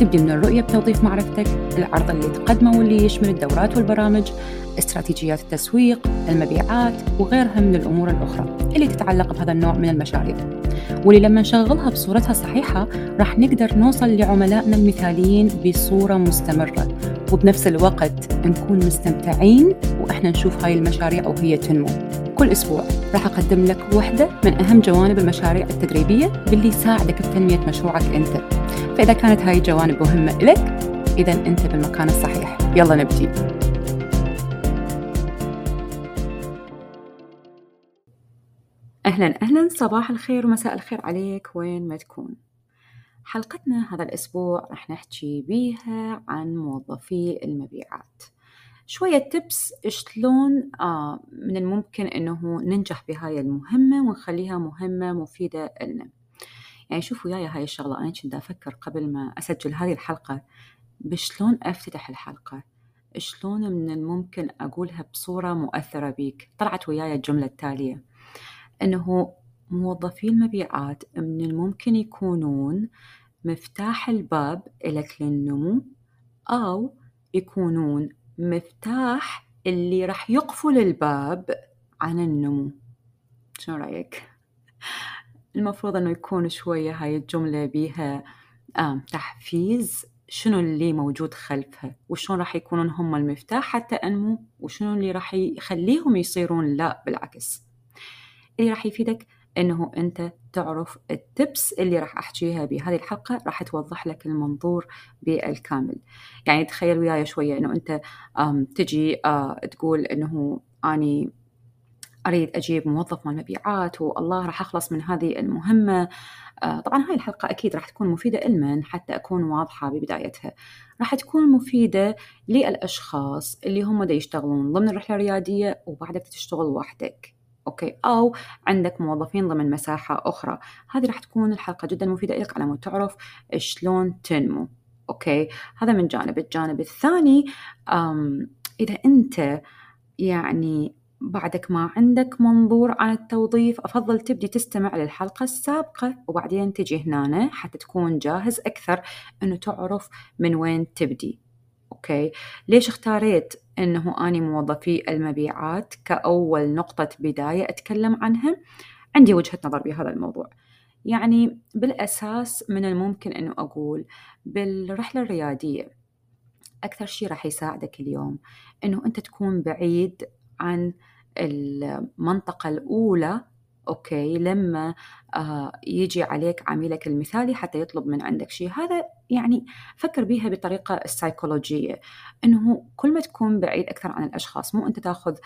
تبدي من الرؤية بتوظيف معرفتك العرض اللي تقدمه واللي يشمل الدورات والبرامج استراتيجيات التسويق المبيعات وغيرها من الأمور الأخرى اللي تتعلق بهذا النوع من المشاريع. واللي لما نشغلها بصورتها الصحيحة راح نقدر نوصل لعملائنا المثاليين بصورة مستمرة. وبنفس الوقت نكون مستمتعين وإحنا نشوف هاي المشاريع وهي تنمو. كل أسبوع راح أقدم لك واحدة من أهم جوانب المشاريع التدريبية باللي يساعدك بتنمية مشروعك أنت. فإذا كانت هاي الجوانب مهمة إلك إذا أنت بالمكان الصحيح. يلا نبتدي أهلا أهلا. صباح الخير ومساء الخير عليك. وين ما تكون. حلقتنا هذا الأسبوع راح نحكي بيها عن موظفي المبيعات. شوية تبس شلون آه من الممكن إنه ننجح بهاي المهمة ونخليها مهمة مفيدة لنا. يعني شوفوا وياي هاي الشغلة أنا كنت أفكر قبل ما أسجل هذه الحلقة بشلون أفتتح الحلقة؟ شلون من الممكن أقولها بصورة مؤثرة بيك؟ طلعت وياي الجملة التالية أنه موظفي المبيعات من الممكن يكونون مفتاح الباب إلك للنمو أو يكونون مفتاح اللي راح يقفل الباب عن النمو. شو رأيك؟ المفروض أنه يكون شوية هاي الجملة بيها آه تحفيز. شنو اللي موجود خلفها؟ وشون راح يكونون هم المفتاح حتى أنمو وشنو اللي راح يخليهم يصيرون لا بالعكس. اللي راح يفيدك إنه أنت تعرف التبس اللي راح احكيها بهذه الحلقة راح توضح لك المنظور بالكامل. يعني تخيل وياي شوية إنه أنت تجي تقول إنه أني أريد أجيب موظف مال مبيعات والله راح أخلص من هذه المهمة. طبعا هاي الحلقة أكيد راح تكون مفيدة لمن حتى أكون واضحة ببدايتها. راح تكون مفيدة للأشخاص اللي هم دا يشتغلون ضمن الرحلة الريادية وبعدك تشتغل وحدك. Okay؟ أو عندك موظفين ضمن مساحة أخرى. هذه راح تكون الحلقة جدا مفيدة لك على مود تعرف شلون تنمو. okay؟ هذا من جانب. الجانب الثاني إذا أنت يعني بعدك ما عندك منظور عن التوظيف أفضل تبدي تستمع للحلقة السابقة وبعدين تجي هنا حتى تكون جاهز أكثر أنه تعرف من وين تبدي. okay؟ ليش اختاريت أنه أني موظفي المبيعات كأول نقطة بداية أتكلم عنها؟ عندي وجهة نظر بهذا الموضوع. يعني بالأساس من الممكن أنه أقول بالرحلة الريادية أكثر شيء راح يساعدك اليوم أنه أنت تكون بعيد عن المنطقة الأولى أوكي لما آه يجي عليك عميلك المثالي حتى يطلب من عندك شيء. هذا يعني فكر بيها بطريقة السيكولوجية إنه كل ما تكون بعيد أكثر عن الأشخاص مو أنت تأخذ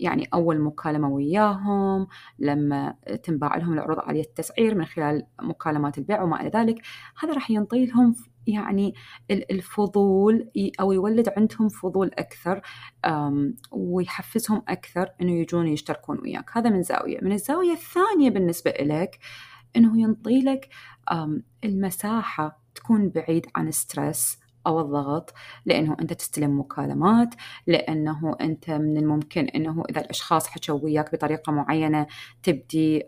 يعني أول مكالمة وياهم لما تنباع لهم العروض عالية التسعير من خلال مكالمات البيع وما إلى ذلك هذا راح ينطي لهم يعني الفضول أو يولد عندهم فضول أكثر ويحفزهم أكثر إنه يجون يشتركون وياك. هذا من زاوية. من الزاوية الثانية بالنسبة لك إنه ينطي لك المساحة تكون بعيد عن ستريس أو الضغط لأنه أنت تستلم مكالمات لأنه أنت من الممكن أنه إذا الأشخاص حكوا وياك بطريقة معينة تبدي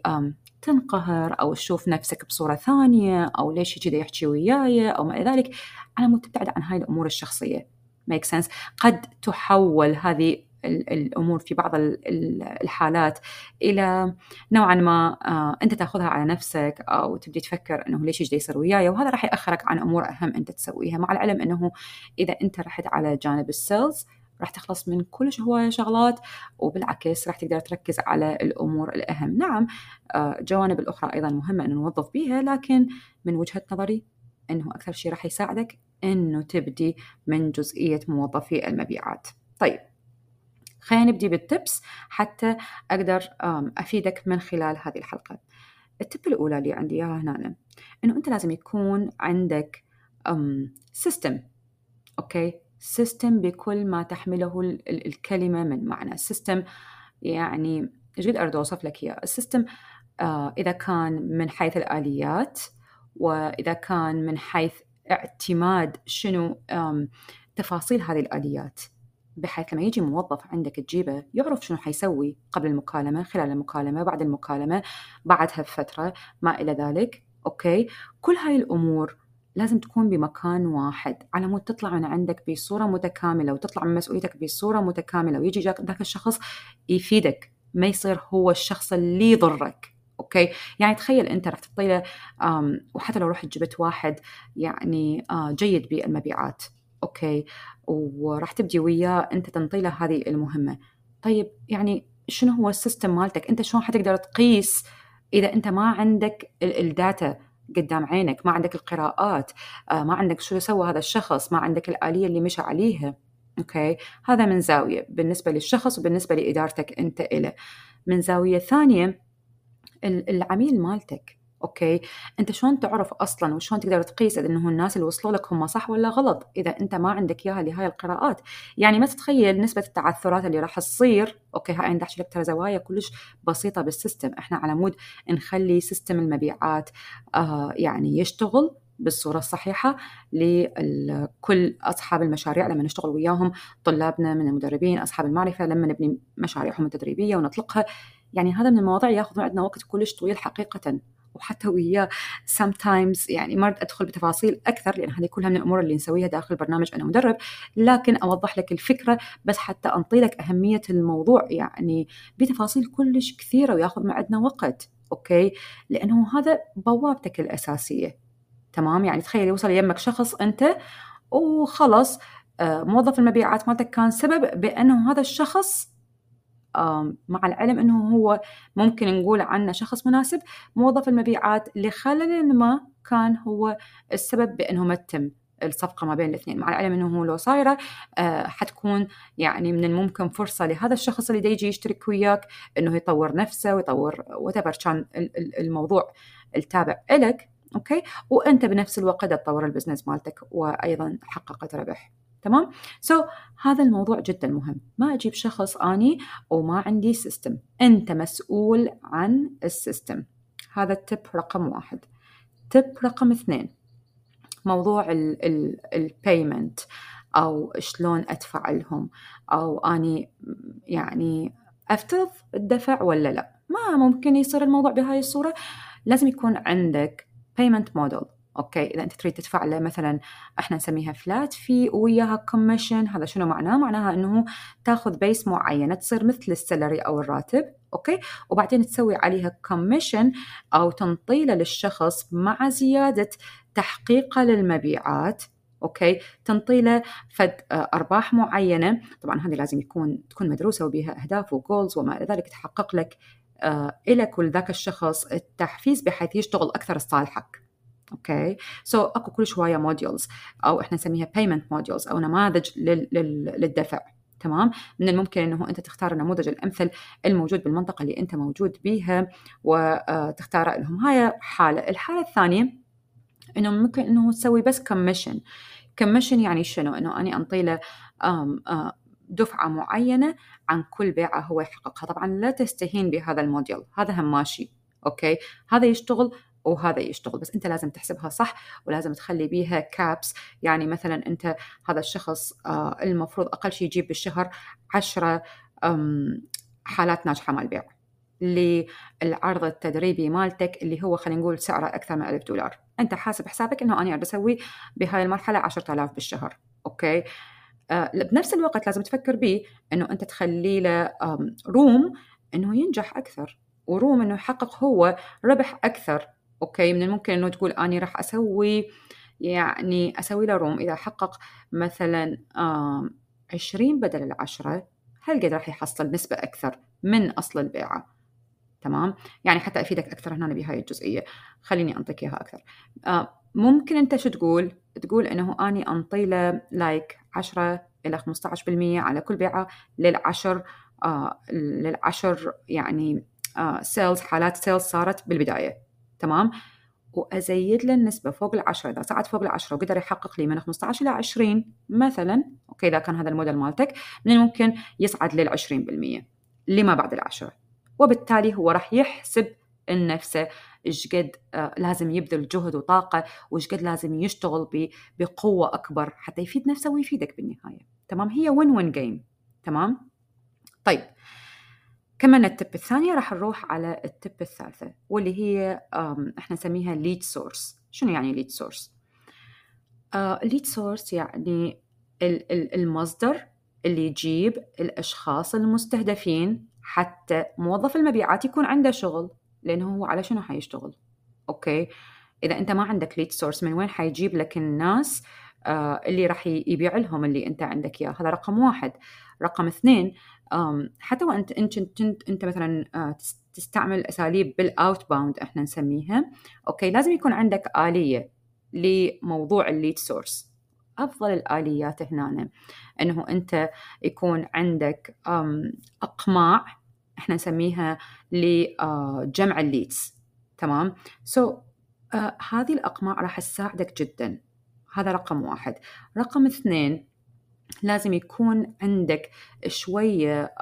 تنقهر أو تشوف نفسك بصورة ثانية أو ليش كذا يحكي وياي أو ما إلى ذلك. على مود تبتعد عن هاي الأمور الشخصية. Make sense. قد تحول هذه الأمور في بعض الحالات إلى نوعا ما أنت تأخذها على نفسك أو تبدي تفكر إنه ليش يصير وياي. وهذا راح يأخرك عن أمور أهم أنت تسويها مع العلم إنه إذا أنت رحت على جانب السيلز راح تخلص من كل شغلات وبالعكس راح تقدر تركز على الأمور الأهم. نعم الجوانب الأخرى أيضا مهمة أن نوظف بيها لكن من وجهة نظري أنه أكثر شيء راح يساعدك أنه تبدي من جزئية موظفي المبيعات. طيب خلينا نبدي بالتبس حتى أقدر أفيدك من خلال هذه الحلقة. التب الأولى اللي عندي إياها هنا إنه أنت لازم يكون عندك system okay؟ system بكل ما تحمله الكلمة من معنى. system يعني جد أريد أوصف لك إياه؟ ال system آه إذا كان من حيث الآليات وإذا كان من حيث اعتماد شنو تفاصيل هذه الآليات. بحيث لما يجي موظف عندك تجيبه يعرف شنو حيسوي قبل المكالمة خلال المكالمة بعد المكالمة بعدها بفترة ما إلى ذلك. okay؟ كل هاي الأمور لازم تكون بمكان واحد. على مود تطلع من عندك بصورة متكاملة وتطلع من مسؤوليتك بصورة متكاملة ويجي ذاك الشخص يفيدك. ما يصير هو الشخص اللي يضرك okay؟ يعني تخيل أنت راح تعطي وحتى لو رحت جبت واحد يعني جيد بالمبيعات okay؟ وراح تبدي وياه أنت تنطي له هذه المهمة. طيب يعني شنو هو ال system مالتك؟ أنت شلون حتقدر تقيس إذا أنت ما عندك ال data؟ قدام عينك ما عندك القراءات آه، ما عندك شو سوى هذا الشخص ما عندك الآلية اللي مشى عليها okay؟ هذا من زاوية بالنسبة للشخص وبالنسبة لإدارتك أنت إله. من زاوية ثانية العميل مالتك okay؟ أنت شلون تعرف أصلا وشلون تقدر تقيس إنه الناس اللي وصلوا لك هم صح ولا غلط إذا أنت ما عندك إياها لهاي القراءات؟ يعني ما تتخيل نسبة التعثرات اللي راح تصير okay هاي أنا لك ترى زوايا كلش بسيطة بال system. إحنا على مود نخلي system المبيعات آه يعني يشتغل بالصورة الصحيحة لكل أصحاب المشاريع لما نشتغل وياهم طلابنا من المدربين أصحاب المعرفة لما نبني مشاريعهم التدريبية ونطلقها. يعني هذا من المواضيع ياخذ عندنا وقت كلش طويل حقيقة. وحتى وياه sometimes يعني ما أدخل بتفاصيل أكثر لأن هذه كلها من الأمور اللي نسويها داخل البرنامج أنا مدرب. لكن أوضح لك الفكرة بس حتى أنطي لك أهمية الموضوع يعني بتفاصيل كلش كثيرة وياخذ معنا وقت أوكي؟ لأنه هذا بوابتك الأساسية تمام؟ يعني تخيل يوصل يمك شخص أنت وخلص آه، موظف المبيعات مالتك كان سبب بأنه هذا الشخص مع العلم إنه هو ممكن نقول عنه شخص مناسب موظف المبيعات لخلل ما كان هو السبب بإنه ما تم الصفقة ما بين الاثنين. مع العلم إنه هو لو صايرة آه حتكون يعني من الممكن فرصة لهذا الشخص اللي يجي يشترك وياك إنه يطور نفسه ويطور وتبر كان الموضوع التابع لك okay؟ وأنت بنفس الوقت تطور ال business مالتك وأيضا حققت ربح. تمام؟ so, هذا الموضوع جدا مهم. ما أجيب شخص أني وما عندي سيستم أنت مسؤول عن السيستم. هذا ال tip رقم واحد. tip رقم اثنين. موضوع ال payment أو شلون ادفع لهم أو أني يعني أفترض الدفع ولا لا. ما ممكن يصير الموضوع بهاي الصورة. لازم يكون عندك payment model. okay إذا أنت تريد تدفع له مثلا إحنا نسميها flat fee وياها commission هذا شنو معناه؟ معناها إنه تاخذ base معينة تصير مثل ال salary أو الراتب okay؟ وبعدين تسوي عليها commission أو تنطيله للشخص مع زيادة تحقيقه للمبيعات okay؟ تنطي له فد أرباح معينة طبعا هذه لازم يكون تكون مدروسة وبها أهداف و goals وما إلى ذلك تحقق لك آه لك ولذاك الشخص التحفيز بحيث يشتغل أكثر لصالحك okay so, أكو كل شوية models أو إحنا نسميها payment models أو نماذج للدفع. تمام؟ من الممكن إنه أنت تختار النموذج الأمثل الموجود بالمنطقة اللي أنت موجود بيها وتختار لهم هاي حالة. الحالة الثانية إنه ممكن إنه تسوي بس commission commission يعني شنو؟ إنه أني أنطي له دفعة معينة عن كل بيعة هو يحققها. طبعا لا تستهين بهذا الموديل. هذا هم ماشي. okay هذا يشتغل وهذا يشتغل بس أنت لازم تحسبها صح ولازم تخلي بيها caps يعني مثلا أنت هذا الشخص آه، المفروض أقل شيء يجيب بالشهر عشرة حالات ناجحة مال بيع للعرض التدريبي مالتك اللي هو خلينا نقول سعره أكثر من ألف دولار. أنت حاسب حسابك إنه أنا بسوي بهاي المرحلة 10000 بالشهر okay؟ آه بنفس الوقت لازم تفكر به إنه أنت تخلي له room إنه ينجح أكثر و room إنه يحقق هو ربح أكثر. okay من الممكن إنه تقول أني راح أسوي يعني أسوي له room إذا حقق مثلا عشرين بدل العشرة هل قد راح يحصل نسبة أكثر من أصل البيعة؟ تمام؟ يعني حتى أفيدك أكثر هنا بهاي الجزئية. خليني أنطيك إياها أكثر. آه ممكن أنت شو تقول؟ تقول إنه أني أنطي له like عشرة إلى 15% على كل بيعة للعشر آه للعشر يعني آه sales حالات sales صارت بالبداية. تمام؟ وأزيد له النسبة فوق العشرة إذا صعد فوق العشرة وقدر يحقق لي من 15 إلى 20 مثلا okay إذا كان هذا الموديل مالتك من الممكن يصعد لل 20% لما بعد العشرة وبالتالي هو راح يحسب نفسه إيش قد آه لازم يبذل جهد وطاقة وإيش قد لازم يشتغل بقوة أكبر حتى يفيد نفسه ويفيدك بالنهاية. تمام؟ هي win win game تمام؟ طيب. كملنا ال tip الثانية راح نروح على ال tip الثالثة واللي هي إحنا نسميها lead source شنو يعني lead source؟ lead source يعني المصدر اللي يجيب الأشخاص المستهدفين حتى موظف المبيعات يكون عنده شغل لأنه هو على شنو حيشتغل؟ أوكي؟ إذا أنت ما عندك lead source من وين حيجيب لك الناس آه اللي راح يبيع لهم اللي أنت عندك إياه هذا رقم واحد. رقم اثنين حتى وانت انت انت, أنت مثلا آه، تستعمل أساليب بال outbound إحنا نسميها. أوكي لازم يكون عندك آلية لموضوع ال lead source أفضل الآليات هنا إنه أنت يكون عندك أقماع إحنا نسميها لجمع آه، ال leads تمام؟ سو so, uh, هذه الأقماع راح تساعدك جدا. هذا رقم واحد. رقم اثنين لازم يكون عندك شوية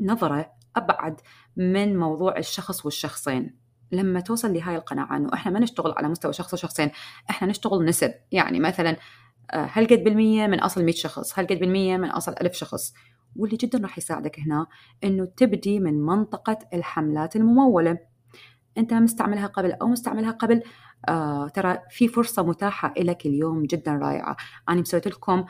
نظرة أبعد من موضوع الشخص والشخصين. لما توصل لهاي القناعة أنه إحنا ما نشتغل على مستوى شخص وشخصين إحنا نشتغل نسب. يعني مثلا آه، هل قد بالمية من أصل 100 شخص؟ هل قد بالمية من أصل ألف شخص؟ واللي جدا راح يساعدك هنا أنه تبدي من منطقة الحملات الممولة. أنت مستعملها قبل أو مستعملها قبل؟ آه ترى في فرصة متاحة لك اليوم جدا رائعة. أنا مسويت لكم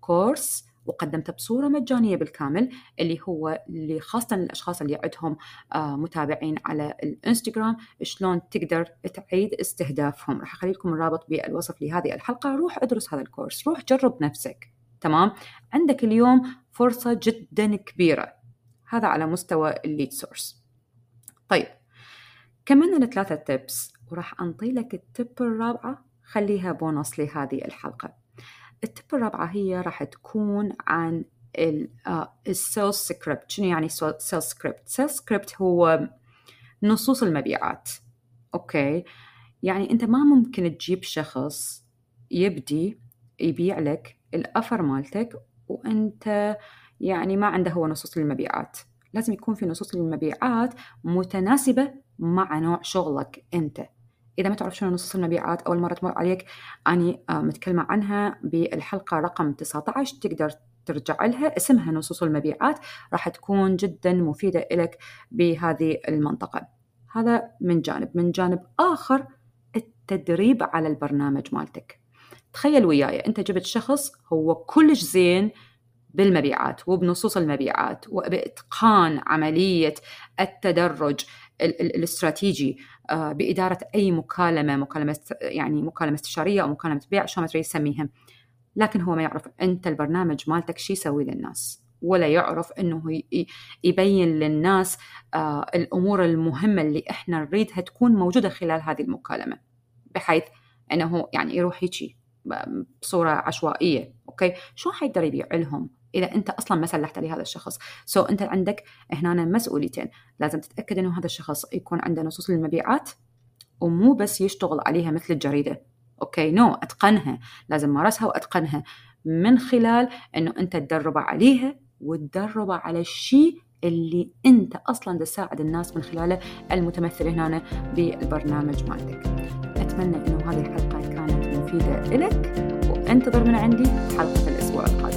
كورس وقدمته بصورة مجانية بالكامل اللي هو اللي خاصة للأشخاص اللي عندهم آه متابعين على الإنستغرام شلون تقدر تعيد استهدافهم. راح أخلي لكم الرابط بالوصف لهذه الحلقة. روح ادرس هذا الكورس روح جرب نفسك. تمام؟ عندك اليوم فرصة جدا كبيرة. هذا على مستوى ال lead source طيب كملنا الثلاثة tips وراح أنطي لك ال tip الرابعة خليها بونص لهذه الحلقة. ال tip الرابعة هي راح تكون عن ال sales script شنو يعني sales script sales script هو نصوص المبيعات. أوكي؟ يعني أنت ما ممكن تجيب شخص يبدي يبيع لك ال offer مالتك وأنت يعني ما عنده هو نصوص المبيعات. لازم يكون في نصوص المبيعات متناسبة مع نوع شغلك أنت. إذا ما تعرف شنو نصوص المبيعات أول مرة تمر عليك أني آه، متكلمة عنها بالحلقة رقم 19 تقدر ترجع لها. اسمها نصوص المبيعات راح تكون جدا مفيدة لك بهذه المنطقة. هذا من جانب. من جانب آخر التدريب على البرنامج مالتك. تخيل وياي أنت جبت شخص هو كلش زين بالمبيعات وبنصوص المبيعات وبإتقان عملية التدرج الاستراتيجي. بإدارة أي مكالمة مكالمة يعني مكالمة استشارية أو مكالمة بيع شو ما تريد تسميها لكن هو ما يعرف أنت البرنامج مالتك شو يسوي للناس ولا يعرف إنه يبين للناس آه، الأمور المهمة اللي إحنا نريدها تكون موجودة خلال هذه المكالمة. بحيث إنه يعني يروح هيجي بصورة عشوائية أوكي؟ شو حيقدر يبيع لهم؟ إذا أنت أصلا ما سلحت لهذا الشخص. so, أنت عندك هنا مسؤوليتين. لازم تتأكد إنه هذا الشخص يكون عنده نصوص للمبيعات ومو بس يشتغل عليها مثل الجريدة. أوكي؟ no, أتقنها. لازم مارسها وأتقنها. من خلال إنه أنت تدربه عليها وتدربه على الشيء اللي أنت أصلا تساعد الناس من خلاله المتمثل هنا بالبرنامج مالتك. أتمنى إنه هذه الحلقة كانت مفيدة لك وانتظر من عندي حلقة الأسبوع القادم.